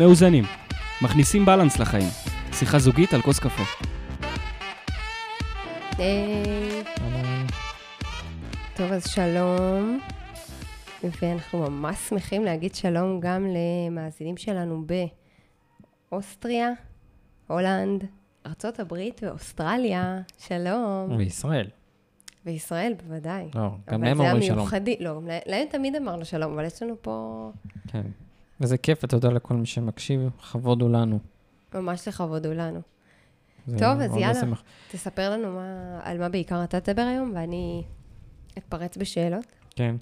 מאוזנים. מכניסים בלנס לחיים. שיחה זוגית על כוס קפה. היי. טוב, אז שלום. ואנחנו ממש שמחים להגיד שלום גם למאזינים שלנו באוסטריה, הולנד, ארה"ב ואוסטרליה. שלום. וישראל. וישראל, בוודאי. לא, גם להם אומרים שלום. לא, להם תמיד אמרנו שלום, אבל יש לנו פה... כן. וזה כיף, ותודה לכל מי שמקשיב, כבוד הוא לנו. ממש לכבוד הוא לנו. טוב, אז יאללה, משמח. תספר לנו מה, על מה בעיקר אתה תדבר היום, ואני אתפרץ בשאלות. כן.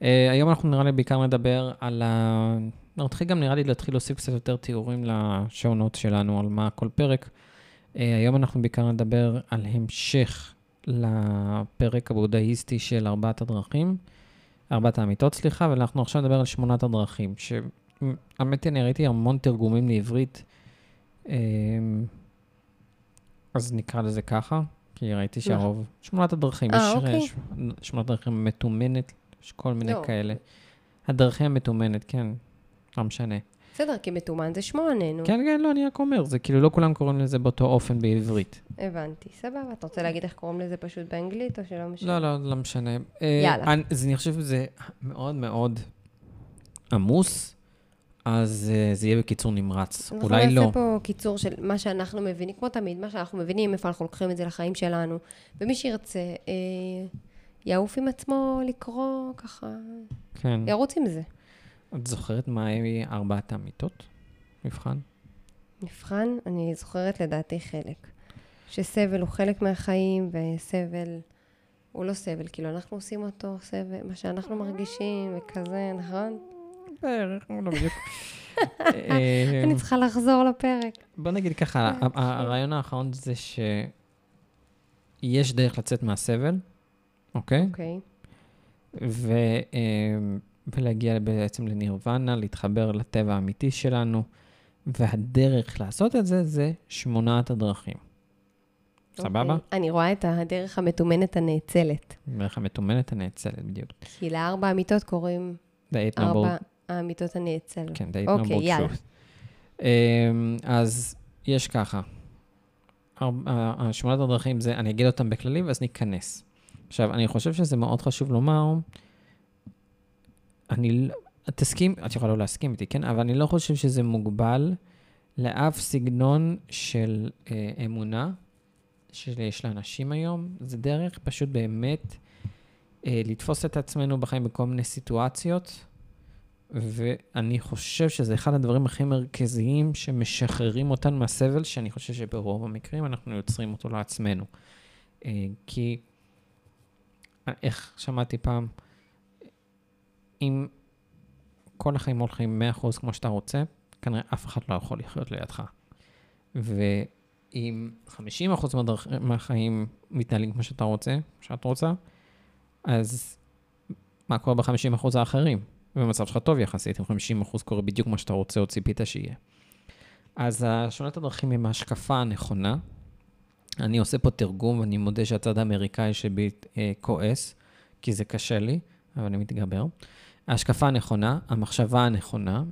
Uh, היום אנחנו נראה לי בעיקר נדבר על ה... נתחיל גם נראה לי להתחיל להוסיף קצת יותר תיאורים לשונות שלנו, על מה כל פרק. Uh, היום אנחנו בעיקר נדבר על המשך לפרק הבודהיסטי של ארבעת הדרכים, ארבעת האמיתות, סליחה, ואנחנו עכשיו נדבר על שמונת הדרכים, שהאמת היא, אני ראיתי המון תרגומים לעברית, uh, אז נקרא לזה ככה, כי ראיתי שהרוב, שמונת הדרכים, אה, יש אוקיי. ש- שמונת הדרכים מתומנת, יש כל מיני לא. כאלה. הדרכים המתומנת, כן, לא משנה. בסדר, כי מתומן זה שמונה, נו. כן, כן, לא, אני רק אומר, זה כאילו לא כולם קוראים לזה באותו אופן בעברית. הבנתי, סבבה. אתה רוצה להגיד איך קוראים לזה פשוט באנגלית, או שלא משנה? לא, לא, לא משנה. אה, יאללה. אני, אני חושב שזה מאוד מאוד עמוס, אז אה, זה יהיה בקיצור נמרץ. אנחנו אולי לא. נעשה פה קיצור של מה שאנחנו מבינים, כמו תמיד, מה שאנחנו מבינים, איפה אנחנו לוקחים את זה לחיים שלנו. ומי שירצה, אה, יעוף עם עצמו לקרוא ככה, כן. ירוץ עם זה. את זוכרת מה היא ארבעת האמיתות? מבחן? נבחן, אני זוכרת לדעתי חלק. שסבל הוא חלק מהחיים, וסבל הוא לא סבל, כאילו אנחנו עושים אותו סבל, מה שאנחנו מרגישים, וכזה, נכון? בערך, לא בדיוק. אה, אני צריכה לחזור לפרק. בוא נגיד ככה, ה- הרעיון האחרון זה שיש דרך לצאת מהסבל, אוקיי? אוקיי. אה, ולהגיע בעצם לנירוונה, להתחבר לטבע האמיתי שלנו, והדרך לעשות את זה זה שמונת הדרכים. סבבה? אוקיי. אני רואה את הדרך המתומנת הנאצלת. דרך המתומנת הנאצלת בדיוק. כי לארבע אמיתות קוראים The eight number, האמיתות הנאצלות. כן, the אוקיי, number יאללה. Um, אז יש ככה, השמונת הדרכים זה, אני אגיד אותם בכללי ואז ניכנס. עכשיו, אני חושב שזה מאוד חשוב לומר, אני, לא- תסכים, את יכולה לא להסכים איתי, כן? אבל אני לא חושב שזה מוגבל לאף סגנון של אה, אמונה שיש לאנשים היום. זה דרך פשוט באמת אה, לתפוס את עצמנו בחיים בכל מיני סיטואציות, ואני חושב שזה אחד הדברים הכי מרכזיים שמשחררים אותנו מהסבל, שאני חושב שברוב המקרים אנחנו יוצרים אותו לעצמנו. אה, כי, אה, איך שמעתי פעם, אם כל החיים הולכים 100% כמו שאתה רוצה, כנראה אף אחד לא יכול לחיות לידך. ואם 50% מהדרכ... מהחיים מתנהלים כמו שאתה רוצה, שאת רוצה, אז מה קורה ב-50% האחרים? במצב שלך טוב יחסית, אם 50% קורה בדיוק מה שאתה רוצה או ציפית שיהיה. אז שונת הדרכים עם ההשקפה הנכונה. אני עושה פה תרגום, ואני מודה שהצד האמריקאי שבי אה, כועס, כי זה קשה לי, אבל אני מתגבר. ההשקפה הנכונה, המחשבה הנכונה,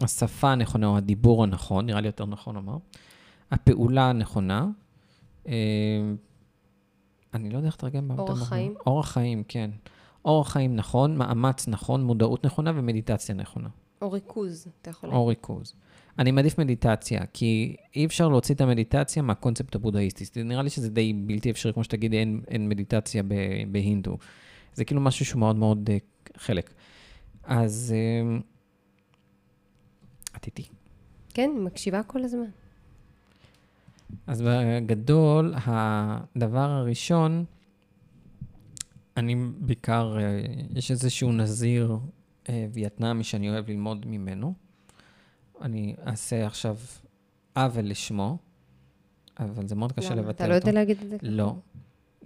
השפה הנכונה או הדיבור הנכון, נראה לי יותר נכון לומר, הפעולה הנכונה, אה, אני לא יודע איך לתרגם. אורח. חיים? אורח חיים, כן. אורח חיים נכון, מאמץ נכון, מודעות נכונה ומדיטציה נכונה. או ריכוז, אתה יכול להגיד. או ריכוז. אני מעדיף מדיטציה, כי אי אפשר להוציא את המדיטציה מהקונספט הבודהיסטי. נראה לי שזה די בלתי אפשרי, כמו שתגידי, אין, אין מדיטציה ב, בהינדו. זה כאילו משהו שהוא מאוד מאוד uh, חלק. אז uh, את איתי. כן, מקשיבה כל הזמן. אז בגדול, הדבר הראשון, אני בעיקר, אה, יש איזשהו נזיר אה, וייטנאמי שאני אוהב ללמוד ממנו. אני אעשה עכשיו עוול לשמו, אבל זה מאוד קשה? לבטא אותו. אתה לא יודע להגיד את זה? לא.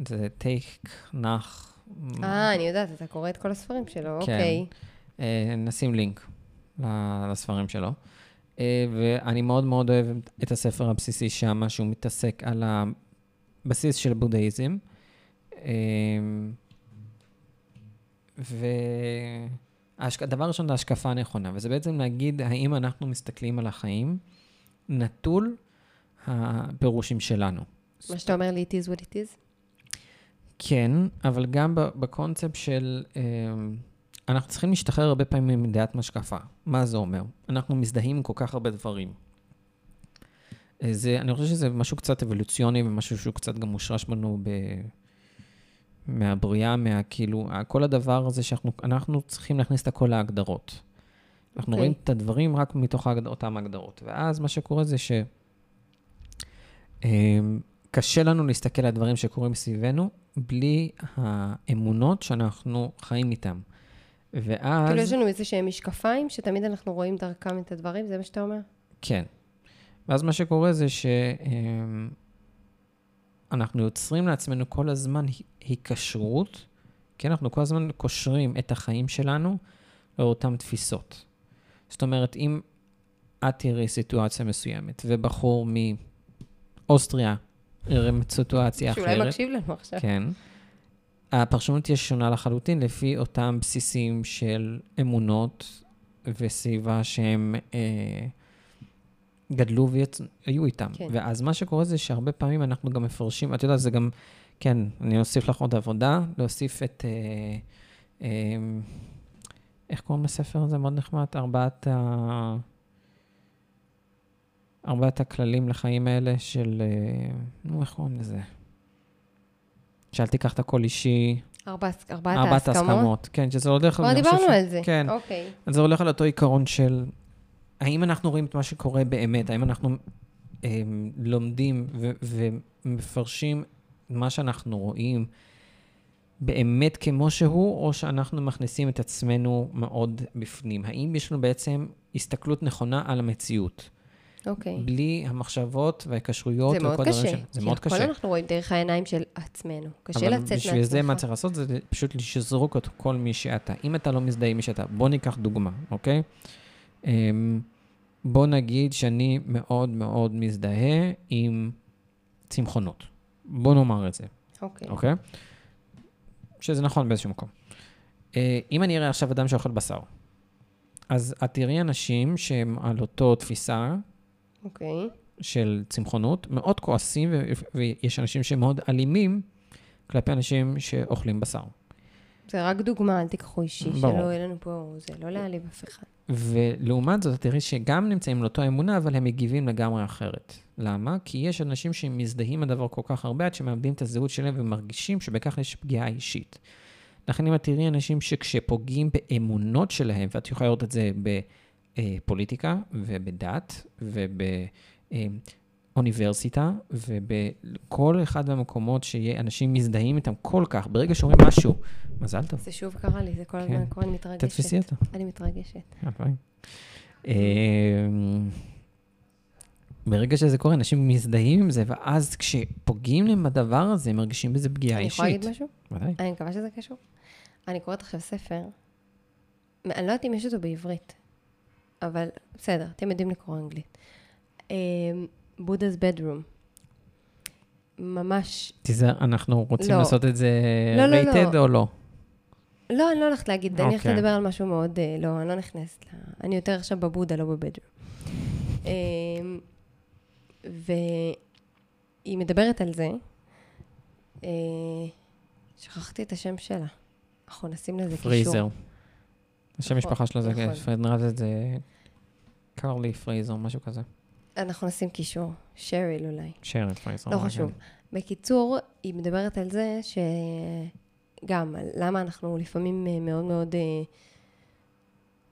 זה טייק, נח. אה, אני יודעת, אתה קורא את כל הספרים שלו, כן. אוקיי. אה, נשים לינק לספרים שלו. ואני מאוד מאוד אוהב את הספר הבסיסי שם, שהוא מתעסק על הבסיס של בודהיזם. אה, ההשק... דבר ראשון, זה השקפה נכונה, וזה בעצם להגיד האם אנחנו מסתכלים על החיים נטול הפירושים שלנו. מה שאתה אומר לי, it is what it is? כן, אבל גם בקונספט של... אמ, אנחנו צריכים להשתחרר הרבה פעמים מדעת משקפה. מה זה אומר? אנחנו מזדהים עם כל כך הרבה דברים. אה, זה, אני חושב שזה משהו קצת אבולוציוני ומשהו שהוא קצת גם מושרש בנו ב... מהבריאה, מהכאילו, כל הדבר הזה שאנחנו צריכים להכניס את הכל להגדרות. אנחנו okay. אוקיי. רואים את הדברים רק מתוך ההגד... אותם הגדרות. ואז מה שקורה זה ש... אמ, קשה לנו להסתכל על הדברים שקורים סביבנו בלי האמונות שאנחנו חיים איתם. ואז... כאילו יש לנו איזה שהם משקפיים, שתמיד אנחנו רואים דרכם את הדברים, זה מה שאתה אומר? כן. ואז מה שקורה זה שאנחנו יוצרים לעצמנו כל הזמן היקשרות, כי אנחנו כל הזמן קושרים את החיים שלנו לאותן תפיסות. זאת אומרת, אם את תראי סיטואציה מסוימת, ובחור מאוסטריה יראה סיטואציה אחרת... שאולי מקשיב לנו עכשיו. כן. הפרשנות תהיה שונה לחלוטין לפי אותם בסיסים של אמונות וסביבה שהם אה, גדלו והיו איתם. כן. ואז מה שקורה זה שהרבה פעמים אנחנו גם מפרשים, את יודעת, זה גם, כן, אני אוסיף לך עוד עבודה, להוסיף את, אה, אה, איך קוראים לספר הזה? מאוד נחמד, ארבעת ה... ארבעת הכללים לחיים האלה של, אה, נו, איך קוראים לזה? שאל תיקח את הכל אישי. ארבעת, ארבעת ההסכמות? כן, שזה הולך... כבר דיברנו ש... על זה. כן. אוקיי. אז זה הולך על אותו עיקרון של, האם אנחנו רואים את מה שקורה באמת? האם אנחנו אה, לומדים ו- ומפרשים מה שאנחנו רואים באמת כמו שהוא, או שאנחנו מכניסים את עצמנו מאוד בפנים? האם יש לנו בעצם הסתכלות נכונה על המציאות? אוקיי. בלי המחשבות וההיקשרויות. זה מאוד קשה. זה מאוד קשה. הכל אנחנו רואים דרך העיניים של עצמנו. קשה לצאת מעצמך. אבל בשביל זה מה צריך לעשות? זה פשוט לשזרוק את כל מי שאתה. אם אתה לא מזדהה עם מי שאתה, בוא ניקח דוגמה, אוקיי? אמ, בוא נגיד שאני מאוד מאוד מזדהה עם צמחונות. בוא נאמר את זה. אוקיי. אוקיי? שזה נכון באיזשהו מקום. אה, אם אני אראה עכשיו אדם שאוכל בשר, אז את תראי אנשים שהם על אותו תפיסה, אוקיי. Okay. של צמחונות, מאוד כועסים, ו- ויש אנשים שמאוד אלימים כלפי אנשים שאוכלים בשר. זה רק דוגמה, אל תיקחו אישי, ברור. שלא יהיה לנו פה, זה לא להעליב אף אחד. ולעומת זאת, תראי שגם נמצאים לאותו אמונה, אבל הם מגיבים לגמרי אחרת. למה? כי יש אנשים שמזדהים הדבר כל כך הרבה, עד שמאבדים את הזהות שלהם ומרגישים שבכך יש פגיעה אישית. לכן אם את תראי אנשים שכשפוגעים באמונות שלהם, ואת יכולה לראות את זה. בפוליטיקה ובדת ובאוניברסיטה ובכל אחד מהמקומות שיהיה אנשים מזדהים איתם כל כך, ברגע שאומרים משהו, מזל טוב. זה שוב קרה לי, זה כל הזמן כן. קורה, אני מתרגשת. תתפסי אותו. אני מתרגשת. אמ, ברגע שזה קורה, אנשים מזדהים עם זה, ואז כשפוגעים להם בדבר הזה, הם מרגישים בזה פגיעה אישית. אני יכולה להגיד משהו? ודאי. אני מקווה שזה קשור. אני קוראת עכשיו ספר, אני לא יודעת אם יש אותו בעברית. אבל בסדר, אתם יודעים לקרוא אנגלית. בודה's bedroom. ממש... תיזהר, אנחנו רוצים לא. לעשות את זה לא, רייטד לא, לא. או לא? לא, אני לא הולכת להגיד, okay. אני הולכת אוקיי. לדבר על משהו מאוד, uh, לא, אני לא נכנסת ל... אני יותר עכשיו בבודה, לא בבדרום. והיא מדברת על זה, אה, שכחתי את השם שלה. אנחנו נשים לזה קישור. פריזר. השם נכון, משפחה שלו זה, נכון. לי זה קרלי פרייזר, משהו כזה. אנחנו נשים קישור, שריל אולי. שריל פרייזר. לא חשוב. בקיצור, היא מדברת על זה שגם, למה אנחנו לפעמים אה, מאוד מאוד אה,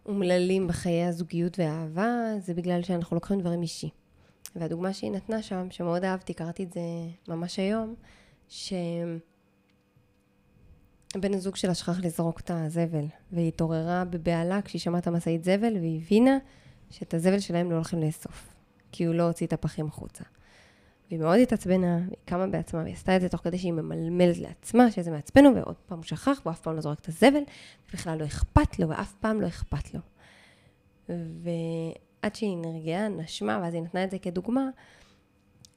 אומללים בחיי הזוגיות והאהבה, זה בגלל שאנחנו לוקחים דברים אישי. והדוגמה שהיא נתנה שם, שמאוד אהבתי, קראתי את זה ממש היום, ש... בן הזוג שלה שכח לזרוק את הזבל, והיא התעוררה בבהלה כשהיא שמעה את המשאית זבל, והיא הבינה שאת הזבל שלהם לא הולכים לאסוף, כי הוא לא הוציא את הפחים החוצה. והיא מאוד התעצבנה, היא קמה בעצמה, והיא עשתה את זה תוך כדי שהיא ממלמלת לעצמה, שזה מעצבן ועוד פעם הוא שכח, והוא אף פעם לא זורק את הזבל, ובכלל לא אכפת לו, ואף פעם לא אכפת לו. ועד שהיא נרגעה, נשמה, ואז היא נתנה את זה כדוגמה,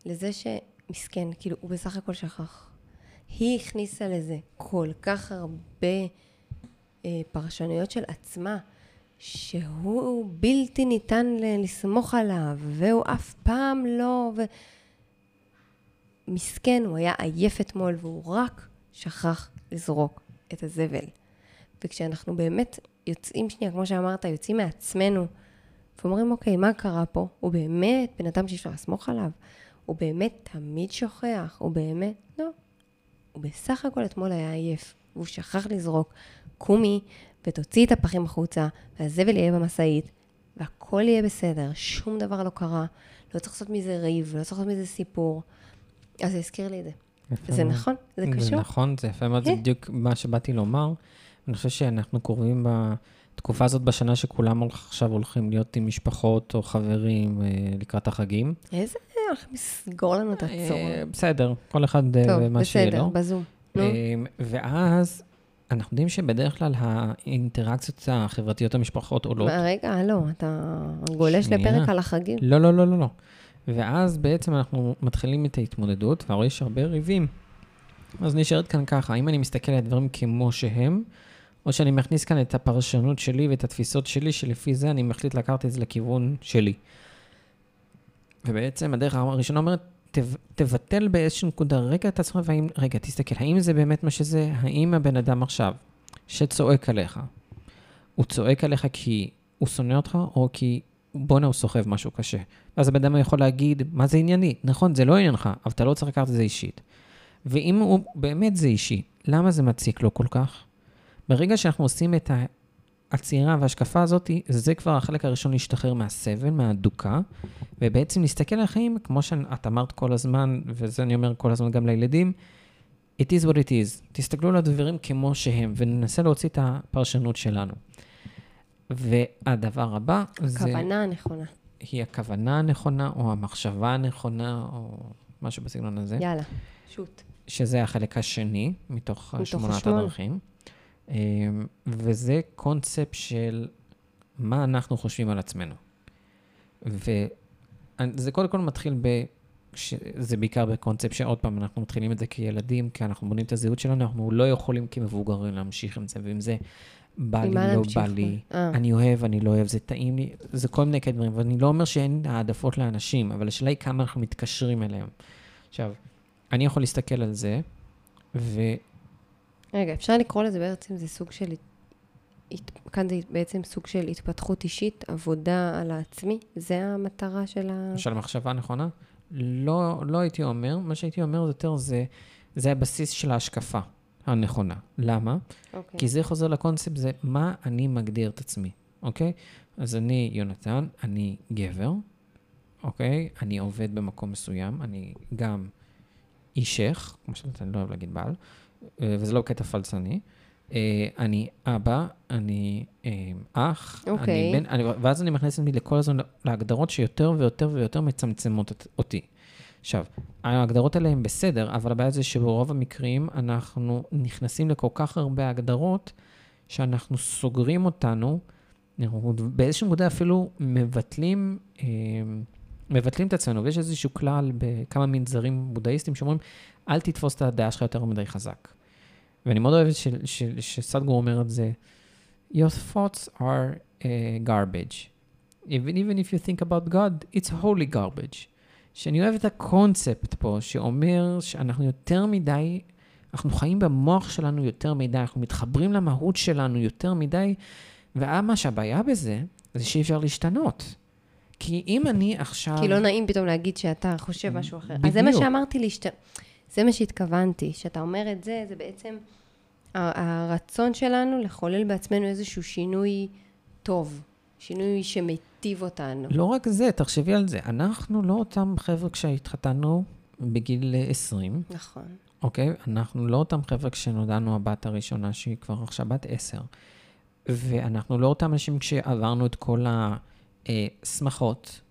לזה שמסכן, כאילו, הוא בסך הכל שכח. היא הכניסה לזה כל כך הרבה אה, פרשנויות של עצמה, שהוא בלתי ניתן לסמוך עליו, והוא אף פעם לא... ו... מסכן, הוא היה עייף אתמול, והוא רק שכח לזרוק את הזבל. וכשאנחנו באמת יוצאים שנייה, כמו שאמרת, יוצאים מעצמנו, ואומרים, אוקיי, מה קרה פה? הוא באמת בן אדם שאי אפשר לסמוך עליו? הוא באמת תמיד שוכח? הוא באמת... לא. הוא בסך הכל אתמול היה עייף, והוא שכח לזרוק. קומי ותוציאי את הפחים החוצה, והזבל יהיה במשאית, והכל יהיה בסדר, שום דבר לא קרה. לא צריך לעשות מזה ריב, לא צריך לעשות מזה סיפור. אז זה הזכיר לי את זה. זה מאוד. נכון, זה זה קשור. נכון, זה יפה מאוד, זה אה. בדיוק מה שבאתי לומר. אני חושב שאנחנו קרובים בתקופה הזאת בשנה שכולם עכשיו הולכים להיות עם משפחות או חברים אה, לקראת החגים. איזה... הולכים לסגור לנו את הצורה. אה, בסדר, כל אחד אה, טוב, ומה שיהיה בסדר, לו. בזום. נו, אה, ואז אנחנו יודעים שבדרך כלל האינטראקציות החברתיות המשפחות עולות. רגע, לא, אתה גולש שנייה. לפרק על החגים. לא, לא, לא, לא, לא. ואז בעצם אנחנו מתחילים את ההתמודדות, והרי יש הרבה ריבים. אז נשארת כאן ככה, האם אני מסתכל על הדברים כמו שהם, או שאני מכניס כאן את הפרשנות שלי ואת התפיסות שלי, שלפי זה אני מחליט לקחת את זה לכיוון שלי. ובעצם הדרך הראשונה אומרת, תב, תבטל באיזושהי נקודה רגע את עצמך, והאם, רגע, תסתכל, האם זה באמת מה שזה? האם הבן אדם עכשיו, שצועק עליך, הוא צועק עליך כי הוא שונא אותך, או כי בואנה, הוא סוחב משהו קשה. ואז הבן אדם יכול להגיד, מה זה ענייני? נכון, זה לא עניינך, אבל אתה לא צריך לקחת את זה אישית. ואם הוא באמת זה אישי, למה זה מציק לו כל כך? ברגע שאנחנו עושים את העצירה וההשקפה הזאת, זה כבר החלק הראשון להשתחרר מהסבל, מהאדוקה, ובעצם להסתכל על החיים, כמו שאת אמרת כל הזמן, וזה אני אומר כל הזמן גם לילדים, it is what it is. תסתכלו על הדברים כמו שהם, וננסה להוציא את הפרשנות שלנו. והדבר הבא, זה... הכוונה הנכונה. היא הכוונה הנכונה, או המחשבה הנכונה, או משהו בסגנון הזה, יאללה, שוט. שזה החלק השני מתוך מתוך שמונת השמונה. הדרכים. אמ, וזה קונספט של מה אנחנו חושבים על עצמנו. וזה קודם כל מתחיל ב... ש- זה בעיקר בקונספט שעוד פעם, אנחנו מתחילים את זה כילדים, כי אנחנו בונים את הזהות שלנו, אנחנו לא יכולים כמבוגרים להמשיך עם זה, ואם זה בא לי, לא? בא לי, אה. אני אוהב, אני לא אוהב, זה טעים לי, זה כל מיני כאלה דברים, ואני לא אומר שאין העדפות לאנשים, אבל השאלה היא כמה אנחנו מתקשרים אליהם. עכשיו, אני יכול להסתכל על זה, ו... רגע, אפשר לקרוא לזה בעצם, זה סוג של... כאן זה בעצם סוג של התפתחות אישית, עבודה על העצמי, זה המטרה של ה... של המחשבה הנכונה? לא, לא הייתי אומר, מה שהייתי אומר יותר זה, זה הבסיס של ההשקפה הנכונה. למה? אוקיי. כי זה חוזר לקונספט, זה מה אני מגדיר את עצמי, אוקיי? אז אני יונתן, אני גבר, אוקיי? אני עובד במקום מסוים, אני גם אישך, כמו שאני לא אוהב להגיד בעל, וזה לא קטע פלצני. אה, אני אבא, אני אה, אח, אוקיי. אני בן, אני, ואז אני מכניס את עצמי לכל הזמן להגדרות שיותר ויותר ויותר מצמצמות אותי. עכשיו, ההגדרות האלה הן בסדר, אבל הבעיה זה שברוב המקרים אנחנו נכנסים לכל כך הרבה הגדרות, שאנחנו סוגרים אותנו, אנחנו באיזשהו נקודה אפילו מבטלים, אה, מבטלים את עצמנו, ויש איזשהו כלל בכמה מנזרים בודהיסטים שאומרים, אל תתפוס את הדעה שלך יותר מדי חזק. ואני מאוד אוהב שסדגור אומר את זה, Your thoughts are uh, garbage. Even, even if you think about God, it's holy garbage. שאני אוהב את הקונספט פה, שאומר שאנחנו יותר מדי, אנחנו חיים במוח שלנו יותר מדי, אנחנו מתחברים למהות שלנו יותר מדי, ומה שהבעיה בזה, זה שאי אפשר להשתנות. כי אם אני עכשיו... כי לא נעים פתאום להגיד שאתה חושב משהו אחר. אז זה מה בדיוק. שאמרתי להשת... זה מה שהתכוונתי, שאתה אומר את זה, זה בעצם ה- הרצון שלנו לחולל בעצמנו איזשהו שינוי טוב, שינוי שמיטיב אותנו. לא רק זה, תחשבי על זה. אנחנו לא אותם חבר'ה כשהתחתנו בגיל אה, 20, נכון. אוקיי? אנחנו לא אותם חבר'ה כשנודענו הבת הראשונה, שהיא כבר עכשיו בת 10. ואנחנו לא אותם אנשים כשעברנו את כל השמחות,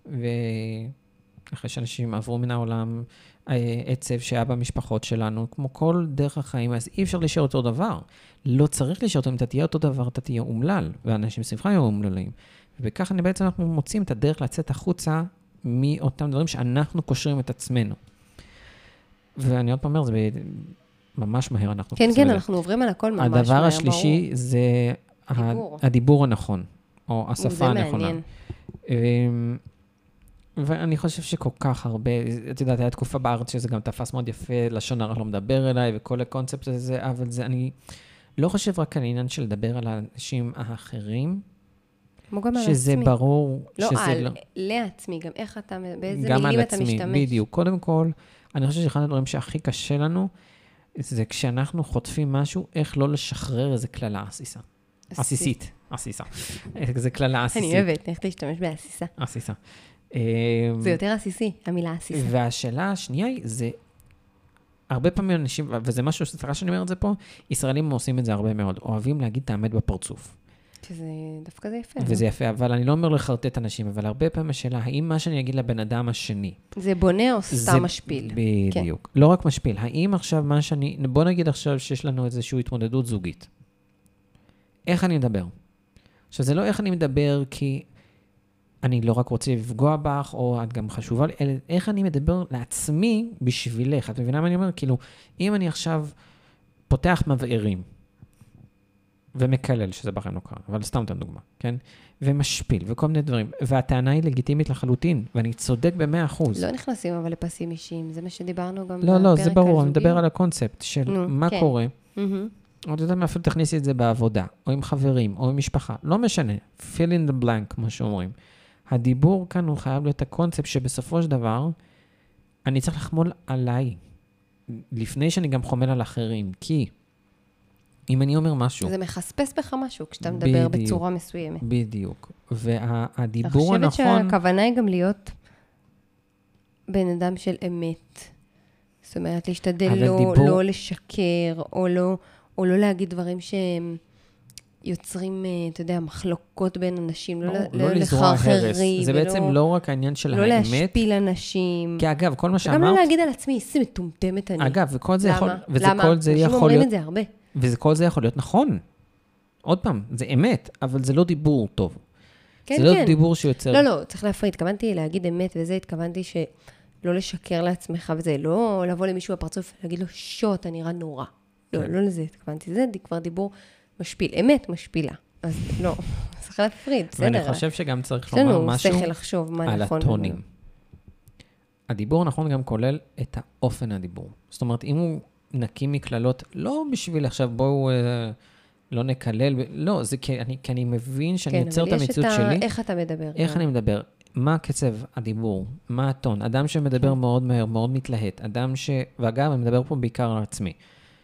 ואחרי שאנשים עברו מן העולם אה, עצב שהיה במשפחות שלנו, כמו כל דרך החיים, אז אי אפשר להישאר אותו דבר. לא צריך להישאר אותו, אם אתה תהיה אותו דבר, אתה תהיה אומלל, ואנשים סביבך יהיו אומללים. ובכך אני בעצם אנחנו מוצאים את הדרך לצאת החוצה מאותם דברים שאנחנו קושרים את עצמנו. ואני עוד פעם אומר, זה ממש מהר אנחנו כן, כן. אנחנו עוברים על הכל ממש מהר, הדבר ברור. השלישי זה. הדיבור הנכון, או השפה זה הנכונה. מעניין. אמ, ואני חושב שכל כך הרבה, את יודעת, הייתה תקופה בארץ שזה גם תפס מאוד יפה, לשון הרע לא מדבר אליי, וכל הקונספט הזה, אבל זה, אני לא חושב רק על העניין של לדבר על האנשים האחרים, כמו גם על שזה עצמי. ברור, לא שזה על, לא... לעצמי, גם איך אתה, באיזה גם מילים על אתה עצמי, משתמש. בדיוק. קודם כל, אני חושב שאחד הדברים שהכי קשה לנו, זה כשאנחנו חוטפים משהו, איך לא לשחרר איזה קללה עסיסה. עסיסית, עסיסה. זה קללה עסיסית. אני אוהבת, איך תשתמש בעסיסה. עסיסה. אמ, זה יותר עסיסי, המילה עסיסה. והשאלה השנייה היא, זה... הרבה פעמים אנשים, וזה משהו, סליחה שאני אומר את זה פה, ישראלים עושים את זה הרבה מאוד, אוהבים להגיד את האמת בפרצוף. שזה, דווקא זה יפה. וזה לא? יפה, אבל אני לא אומר לחרטט אנשים, אבל הרבה פעמים השאלה, האם מה שאני אגיד לבן אדם השני, זה בונה או זה- סתם משפיל? כן. בדיוק. לא רק משפיל, האם עכשיו מה שאני, בוא נגיד עכשיו שיש לנו איזושהי התמודדות זוגית. איך אני מדבר? עכשיו, זה לא איך אני מדבר כי אני לא רק רוצה לפגוע בך, או את גם חשובה לי, אלא איך אני מדבר לעצמי בשבילך. את מבינה מה אני אומר? כאילו, אם אני עכשיו פותח מבערים, ומקלל, שזה בחיים לא קרה, אבל סתם אתן דוגמה, כן? ומשפיל, וכל מיני דברים, והטענה היא לגיטימית לחלוטין, ואני צודק במאה אחוז. לא נכנסים אבל לפסים אישיים, זה מה שדיברנו גם לא, לא, זה בפרק ברור, אני הזוגי. מדבר על הקונספט של נו, מה כן. קורה. מהמם. את יודעת מה, אפילו תכניסי את זה בעבודה, או עם חברים, או עם משפחה, לא משנה, fill in the blank, כמו שאומרים. הדיבור כאן הוא חייב להיות הקונספט שבסופו של דבר, אני צריך לחמול עליי, לפני שאני גם חומל על אחרים, כי אם אני אומר משהו, זה מחספס בך משהו כשאתה מדבר בדיוק. בצורה מסוימת. בדיוק, אני והדיבור חושבת הנכון, שהכוונה היא גם להיות בן אדם של אמת. זאת אומרת, להשתדל לא, דיבור- לא לשקר, או לא, או לא להגיד דברים שהם יוצרים, אה, אתה יודע, מחלוקות בין אנשים, לא, לא, לא, לא לזרוע הרס, זה ולא- בעצם לא רק העניין של לא האמת, להשפיל אנשים. כי אגב, כל מה גם לא שאמרת, להגיד על עצמי, איזה מטומטמת אני. אגב, וכל זה למה? יכול, וזה למה? כל זה אנשים יכול אומרים להיות את זה הרבה. וכל זה יכול להיות נכון. עוד פעם, זה אמת, אבל זה לא דיבור טוב. כן, זה לא כן. דיבור שיוצר... לא, לא, צריך להפריד. התכוונתי להגיד אמת וזה, התכוונתי שלא לשקר לעצמך וזה, לא לבוא למישהו בפרצוף ולהגיד לו, שו, אתה נראה נורא. לא, כן. לא לזה התכוונתי. זה כבר דיבור משפיל. אמת משפילה. אז לא, צריך להפריד, ואני בסדר. חושב שגם צריך יש לומר לנו משהו שכל לחשוב מה על נכון. הטונים. הדיבור הנכון גם כולל את האופן הדיבור. זאת אומרת, אם הוא נקי מקללות, לא בשביל עכשיו בואו אה, לא נקלל, לא, זה כי אני, כי אני מבין שאני כן, יוצר את אבל יש המציאות ה- שלי. איך אתה מדבר. איך גם. אני מדבר? מה קצב הדיבור? מה הטון? אדם שמדבר כן. מאוד מהר, מאוד מתלהט. אדם ש... ואגב, אני מדבר פה בעיקר על עצמי.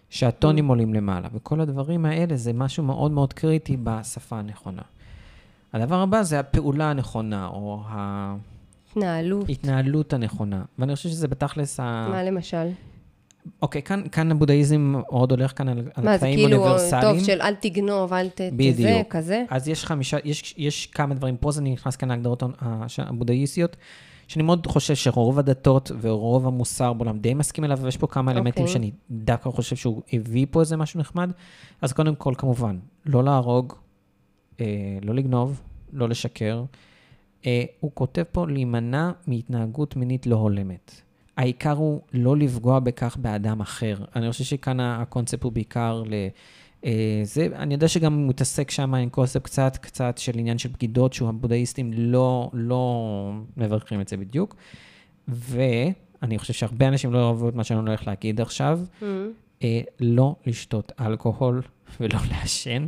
שהטונים עולים למעלה. וכל הדברים האלה זה משהו מאוד מאוד קריטי בשפה הנכונה. הדבר הבא זה הפעולה הנכונה, או התנהלות, ההתנהלות הנכונה. ואני חושב שזה בתכלס ה... מה למשל? אוקיי, כאן, כאן הבודהיזם עוד הולך כאן על, על מה, זה קטעים כאילו, אוניברסליים. טוב, של אל תגנוב, אל ת... בדיוק. כזה? אז יש חמישה, יש, יש כמה דברים, פה זה נכנס כאן להגדרות ה- הבודהיסטיות, שאני מאוד חושב שרוב הדתות ורוב המוסר בעולם די מסכים אליו, ויש פה כמה אלמנטים אוקיי. שאני דווקא חושב שהוא הביא פה איזה משהו נחמד. אז קודם כל, כמובן, לא להרוג, אה, לא לגנוב, לא לשקר. אה, הוא כותב פה להימנע מהתנהגות מינית לא הולמת. העיקר הוא לא לפגוע בכך באדם אחר. אני חושב שכאן הקונספט הוא בעיקר ל... אה, זה, אני יודע שגם הוא מתעסק שם עם קונספט קצת, קצת של עניין של בגידות, שהוא הבודהיסטים לא, לא מברכים את זה בדיוק. ואני חושב שהרבה אנשים לא אוהבו את מה שאני הולך להגיד עכשיו, Mm. אה, לא לשתות אלכוהול ולא לעשן.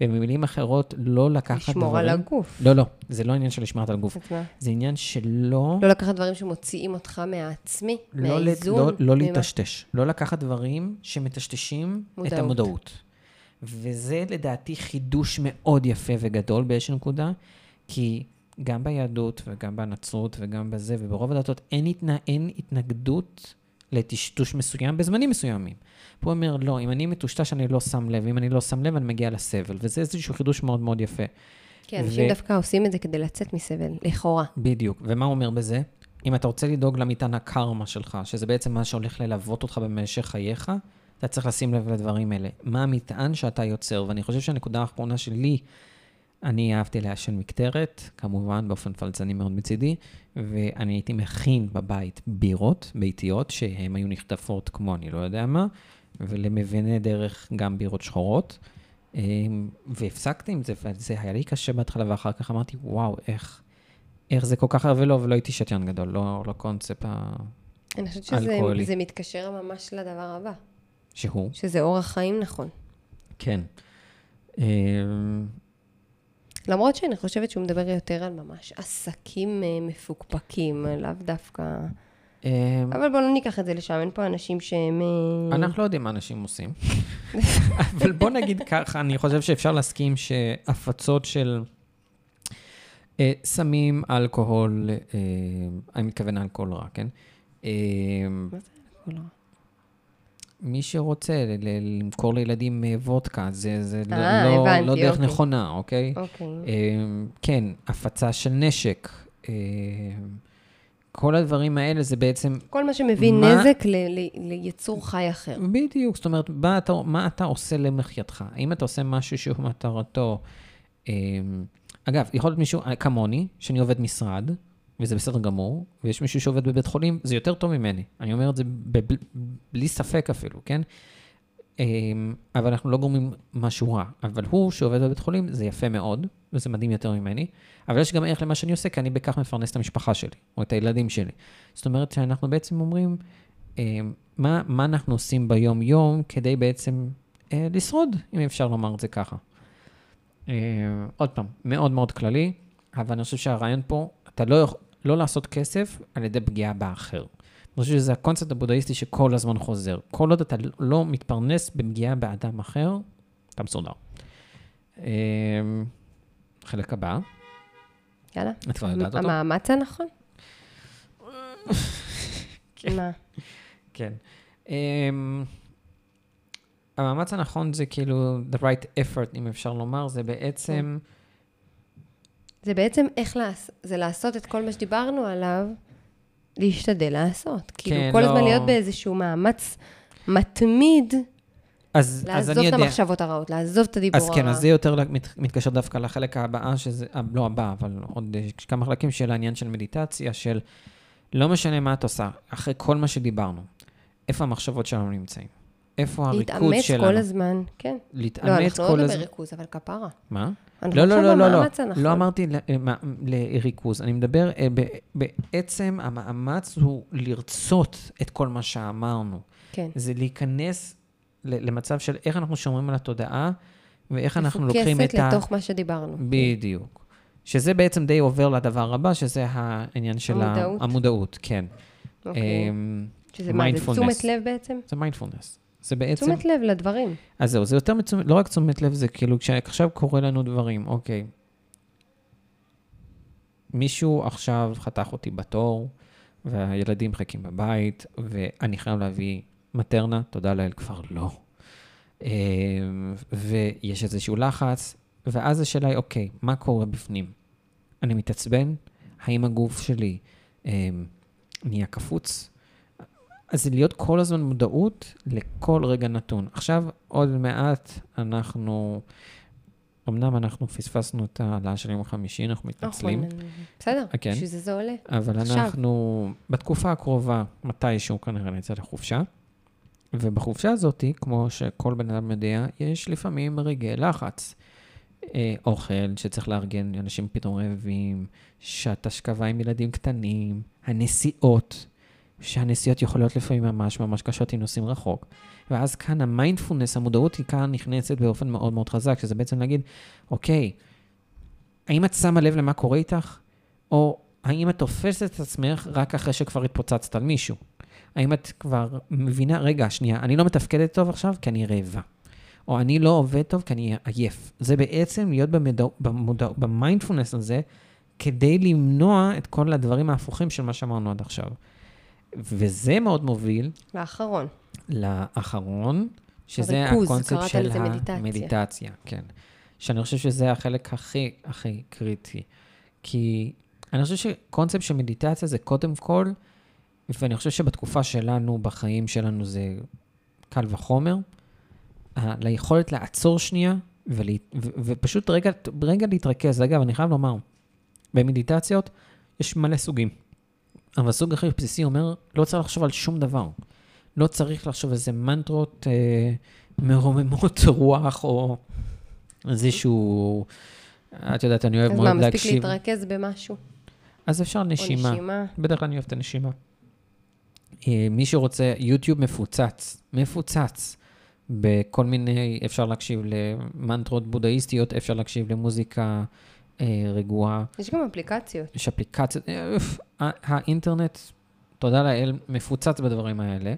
ובמילים אחרות, לא לקחת דברים... לשמור על הגוף. לא, לא, זה לא עניין של לשמרת על גוף. את מה? זה עניין שלא... לא לקחת דברים שמוציאים אותך מהעצמי, לא, מהאיזון. לא, לא ממה- להיטשטש. לא לקחת דברים שמטשטשים את מודעות. המודעות. וזה לדעתי חידוש מאוד יפה וגדול באיזושהי נקודה, כי גם ביהדות וגם בנצרות וגם בזה, וברוב הדתות אין, התנ... אין התנגדות לטשטוש מסוים בזמנים מסוימים. פה הוא אומר, לא, אם אני מטושטש אני לא שם לב, אם אני לא שם לב אני מגיע לסבל, וזה איזשהו חידוש מאוד מאוד יפה. כן, אנשים ו- דווקא עושים את זה כדי לצאת מסבל, לכאורה. בדיוק. ומה הוא אומר בזה? אם אתה רוצה לדאוג למטען הקרמה שלך, שזה בעצם מה שהולך ללוות אותך במשך חייך, אתה צריך לשים לב לדברים האלה. מה המטען שאתה יוצר? ואני חושב שהנקודה האחרונה שלי, אני אהבתי לעשן מקטרת, כמובן באופן פלצני מאוד מצידי, ואני הייתי מכין בבית בירות ביתיות, שהן היו נחטפות כמו אני לא יודע מה, ולמביני דרך גם בירות שחורות. אה, והפסקתי עם זה, וזה היה לי קשה בהתחלה, ואחר כך אמרתי, וואו, איך, איך זה כל כך הרבה לא, ולא הייתי שתיין גדול, לא, לא קונספט ה... אני חושבת שזה מתקשר ממש לדבר הבא, שהוא, שזה אורח חיים נכון. כן. אה, למרות שאני חושבת שהוא מדבר יותר על ממש עסקים אה, מפוקפקים, לאו דווקא... אה, אבל בואו לא ניקח את זה לשם, אין פה אנשים שהם... אה, אנחנו לא יודעים מה אנשים עושים. אבל בוא נגיד ככה, אני חושב שאפשר להסכים שהפצות של אה, סמים, אלכוהול, אה, אני מתכוון אלכוהול רע, כן? אה, מה זה? לא. מי שרוצה ל- ל- למכור לילדים אה, וודקה, זה, זה לא- אה, לא, הבנתי, לא דרך אוקיי. נכונה, אוקיי? אוקיי. אה, כן, הפצה של נשק. אה, כל הדברים האלה זה בעצם כל מה שמביא מה- נזק ל- ל- ליצור חי אחר. בדיוק, זאת אומרת, מה אתה, מה אתה עושה למחייתך? האם אתה עושה משהו שהוא מטרתו... אה, אגב, יכול להיות מישהו כמוני, שאני עובד משרד, וזה בסדר גמור, ויש מישהו שעובד בבית חולים, זה יותר טוב ממני. אני אומר את זה ב- ב- בלי ספק אפילו, כן? אה, אבל אנחנו לא גורמים משהו רע. אבל הוא, שעובד בבית חולים, זה יפה מאוד, וזה מדהים יותר ממני. אבל יש גם ערך למה שאני עושה, כי אני בכך מפרנס את המשפחה שלי, או את הילדים שלי. זאת אומרת שאנחנו בעצם אומרים, אה, מה, מה אנחנו עושים ביום-יום כדי בעצם אה, לשרוד, אם אפשר לומר את זה ככה. אה, עוד פעם, מאוד מאוד כללי, אבל אני חושב שהרעיון פה, אתה לא יכול, לא לעשות כסף על ידי פגיעה באחר. אני חושב שזה הקונספט הבודהיסטי שכל הזמן חוזר. כל עוד אתה לא מתפרנס בפגיעה באדם אחר, אתה מסודר. אה, חלק הבא, יאללה. את כבר יודעת אותו? המאמץ הנכון? מה? כן. Um, המאמץ הנכון זה כאילו the right effort, אם אפשר לומר, זה בעצם... זה בעצם איך לעשות, זה לעשות את כל מה שדיברנו עליו, להשתדל לעשות. כאילו, כן, כל לא- הזמן להיות באיזשהו מאמץ מתמיד, אז, אז לעזוב אני את יודע. המחשבות הרעות, לעזוב את הדיבור אז הרע. כן, אז זה יותר מת- מתקשר דווקא לחלק הבאה, שזה, אה, לא הבא, אבל עוד אה, כמה חלקים של העניין של מדיטציה, של לא משנה מה את עושה, אחרי כל מה שדיברנו, איפה המחשבות שלנו נמצאים? איפה הריכוז להתאמץ שלנו? כל הזמן, כן. לא, להתאמץ אנחנו לא כל נדבר הזמן. בריכוז, אבל כפרה. מה? אנחנו לא, לא, לא, לא, לא. הנכון. לא אמרתי אה, לריכוז. אני מדבר, אה, בעצם המאמץ הוא לרצות את כל מה שאמרנו. כן. זה להיכנס למצב של איך אנחנו שומרים על התודעה, ואיך אנחנו לוקחים את מפוקסת ה... לתוך מה שדיברנו. בדיוק. שזה בעצם די עובר לדבר הבא, שזה העניין של המודעות. המודעות, כן. אוקיי. אמ, שזה מה, זה. תשומת לב בעצם? זה מיינדפולנס. זה בעצם... תשומת לב לדברים. אז זהו, זה יותר מתשומת, לא רק תשומת לב, זה כאילו כשעכשיו קורה לנו דברים, אוקיי. מישהו עכשיו חתך אותי בתור, והילדים מחכים בבית, ואני חייב להביא מטרנה, תודה לאל, כבר לא. אה, ויש איזשהו לחץ, ואז השאלה היא, אוקיי, מה קורה בפנים? אני מתעצבן? האם הגוף שלי אה, נהיה קפוץ? אז זה להיות כל הזמן מודעות לכל רגע נתון. עכשיו, עוד מעט אנחנו, אמנם אנחנו פספסנו את העלאה של יום חמישי, אנחנו מתנצלים, נכון, בסדר, אה, כן. בשביל זה זה עולה. אבל עכשיו. אנחנו, בתקופה הקרובה, מתישהו כנראה נצא לחופשה, ובחופשה הזאת, כמו שכל בן אדם יודע, יש לפעמים רגעי לחץ. אה, אוכל שצריך לארגן, אנשים פתאום רעבים, שעת השכבה עם ילדים קטנים, הנסיעות, שהנסיעות יכולות לפעמים ממש ממש קשות אם נוסעים רחוק. ואז כאן המיינדפולנס, המודעות היא כאן נכנסת באופן מאוד מאוד חזק, שזה בעצם להגיד, אוקיי, האם את שמה לב למה קורה איתך? או האם את תופסת את עצמך רק אחרי שכבר התפוצצת על מישהו? האם את כבר מבינה, רגע, שנייה, אני לא מתפקדת טוב עכשיו כי אני רעבה. או אני לא עובד טוב כי אני עייף. זה בעצם להיות במיינדפולנס הזה, כדי למנוע את כל הדברים ההפוכים של מה שאמרנו עד עכשיו. וזה מאוד מוביל לאחרון. לאחרון, שזה הריכוז, הקונספט של לזה מדיטציה. המדיטציה, כן. שאני חושב שזה החלק הכי הכי קריטי. כי אני חושב שקונספט של מדיטציה זה קודם כל, ואני חושב שבתקופה שלנו, בחיים שלנו, זה קל וחומר, ליכולת לעצור שנייה ולה, ו, ופשוט רגע, רגע להתרכז. אגב, אני חייב לומר, במדיטציות יש מלא סוגים. אבל הסוג הכי בסיסי אומר, לא צריך לחשוב על שום דבר. לא צריך לחשוב איזה מנטרות אה, מרוממות רוח, או איזשהו... את יודעת, אני אוהב אז מאוד מה, מספיק להקשיב. להתרכז במשהו? אז אפשר או נשימה. נשימה? בדרך כלל אני אוהב את הנשימה. אה, מי שרוצה, יוטיוב מפוצץ, מפוצץ. בכל מיני, אפשר להקשיב למנטרות בודהיסטיות, אפשר להקשיב למוזיקה רגועה, יש גם אפליקציות. יש אפליקציות, אה, אוף, האינטרנט, תודה לאל, מפוצץ בדברים האלה,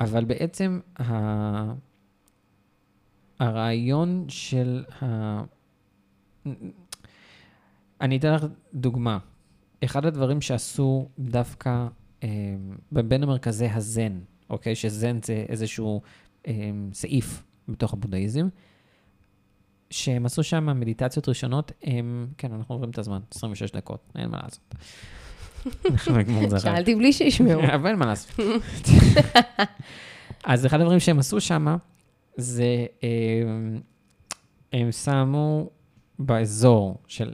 אבל בעצם ה... הרעיון של ה... אני אתן לך דוגמה. אחד הדברים שעשו דווקא אה, בין המרכזי הזן, אוקיי? שזן זה איזשהו אה, סעיף בתוך הבודהיזם, שהם עשו שם מדיטציות ראשונות, הם, כן, אנחנו עוברים את הזמן, 26 דקות, אין מה לעשות. שאלתי בלי שישמעו. אבל אין מה לעשות. אז אחד הדברים שהם עשו שם, זה הם, הם שמו באזור של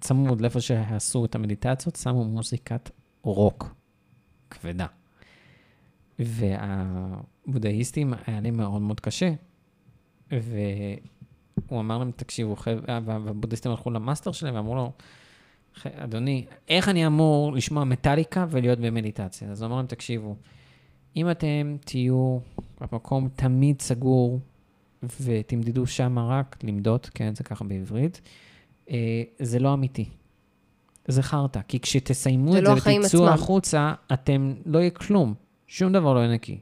צמוד לאיפה שעשו את המדיטציות, שמו מוזיקת רוק כבדה. והבודהיסטים היה להם מאוד מאוד קשה, והוא אמר להם, תקשיבו, חבר'ה, והבודהיסטים הלכו למאסטר שלהם ואמרו לו, "ח- אדוני, איך אני אמור לשמוע מטאליקה ולהיות במדיטציה? אז הוא אמר להם, תקשיבו, אם אתם תהיו במקום תמיד סגור ותמדטו שם רק למדט, כן, זה ככה בעברית, אה, זה לא אמיתי. זה חרטא, כי כשתסיימו את לא זה ותצאו. החוצה, אתם, לא יהיה כלום, שום דבר לא יהיה נקי.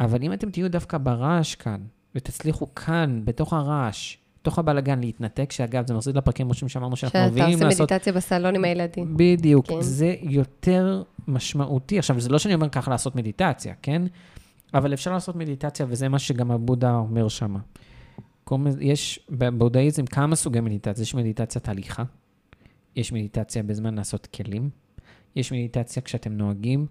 אבל אם אתם תהיו דווקא ברעש כאן, ותצליחו כאן, בתוך הרעש, בתוך הבלגן, להתנתק, שאגב, זה מחזיר לפרקים ראשונים שאמרנו שאנחנו שאתה מביאים עושה לעשות מדיטציה בסלון עם הילדים. בדיוק, כן. זה יותר משמעותי. עכשיו, זה לא שאני אומר ככה לעשות מדיטציה, כן? אבל אפשר לעשות מדיטציה, וזה מה שגם הבודה אומר שם. יש בבודהיזם כמה סוגי מדיטציה. יש מדיטציית הליכה, יש מדיטציה בזמן לעשות כלים, יש מדיטציה כשאתם נוהגים,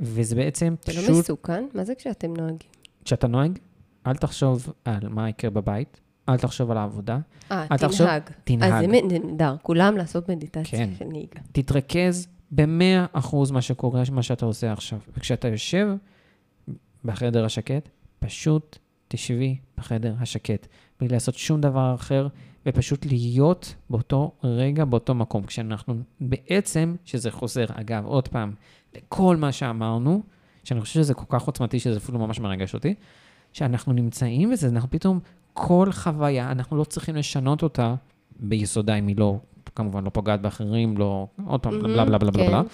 וזה בעצם זה לא פשוט, מסוכן? מה זה כשאתם נוהגים? כשאתה נוהג, אל תחשוב על מה יקרה בבית, אל תחשוב על העבודה, אה, אל תחשוב- תנהג. אז תנהג. זה נהדר, כולם לעשות מדיטציה כן. של נהיגה. תתרכז ב-100% מה שקורה, מה שאתה עושה עכשיו. וכשאתה יושב בחדר השקט, פשוט תשבי בחדר השקט, בלי לעשות שום דבר אחר, ופשוט להיות באותו רגע, באותו מקום. כשאנחנו בעצם, שזה חוזר, אגב, עוד פעם, לכל מה שאמרנו, שאני חושב שזה כל כך עוצמתי, שזה אפילו ממש מרגש אותי, שאנחנו נמצאים בזה, אנחנו פתאום, כל חוויה, אנחנו לא צריכים לשנות אותה ביסודה, אם היא לא, כמובן, לא פוגעת באחרים, לא, עוד פעם, בלה בלה בלה בלה בלה. כן.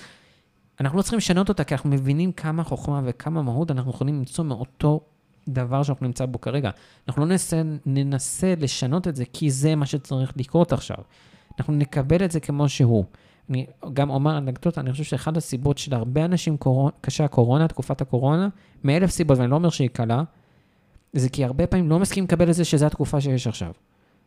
אנחנו לא צריכים לשנות אותה, כי אנחנו מבינים כמה חוכמה וכמה מהות אנחנו יכולים למצוא מאותו דבר שאנחנו נמצא בו כרגע. אנחנו לא ננסה, ננסה לשנות את זה, כי זה מה שצריך לקרות עכשיו. אנחנו נקבל את זה כמו שהוא. אני גם אומר אנקדוטה, אני חושב שאחת הסיבות של הרבה אנשים קורונה, קשה הקורונה, תקופת הקורונה, מאלף סיבות, ואני לא אומר שהיא קלה, זה כי הרבה פעמים לא מסכימים לקבל את זה שזו התקופה שיש עכשיו.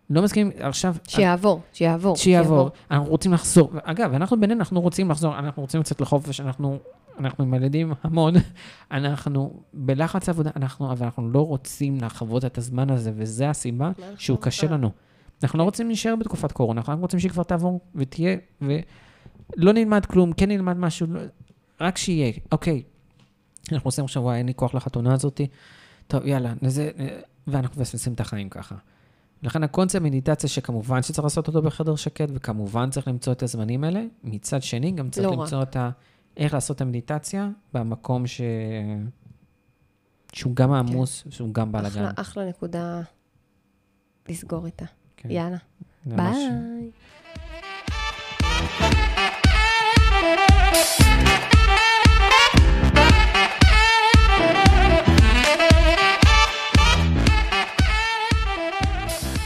לא מסכימים, עכשיו... שיעבור, שיעבור. שיעבור. אנחנו רוצים לחזור. אגב, אנחנו בינינו, אנחנו רוצים לחזור, אנחנו רוצים לצאת לחופש, אנחנו, אנחנו עם הילדים המון, אנחנו בלחץ עבודה, אנחנו, אבל אנחנו לא רוצים לחוות את הזמן הזה, וזו הסיבה שהוא קשה לנו. אנחנו לא רוצים להישאר בתקופת קורונה, אנחנו רק רוצים שהיא כבר תעבור ותהיה, ולא נלמד כלום, כן נלמד משהו, לא, רק שיהיה. אוקיי, אנחנו עושים עכשיו, אין לי כוח לחתונה הזאתי, טוב, יאללה, זה, ואנחנו מפספסים את החיים ככה. לכן הקונספט מדיטציה, שכמובן שצריך לעשות אותו בחדר שקט, וכמובן צריך למצוא את הזמנים האלה, מצד שני, גם צריך לא למצוא את ה... איך לעשות את המדיטציה במקום ש... שהוא גם עמוס, שהוא גם בלאגן. אחלה, אחלה נקודה לסגור איתה. כן. יאללה. ביי.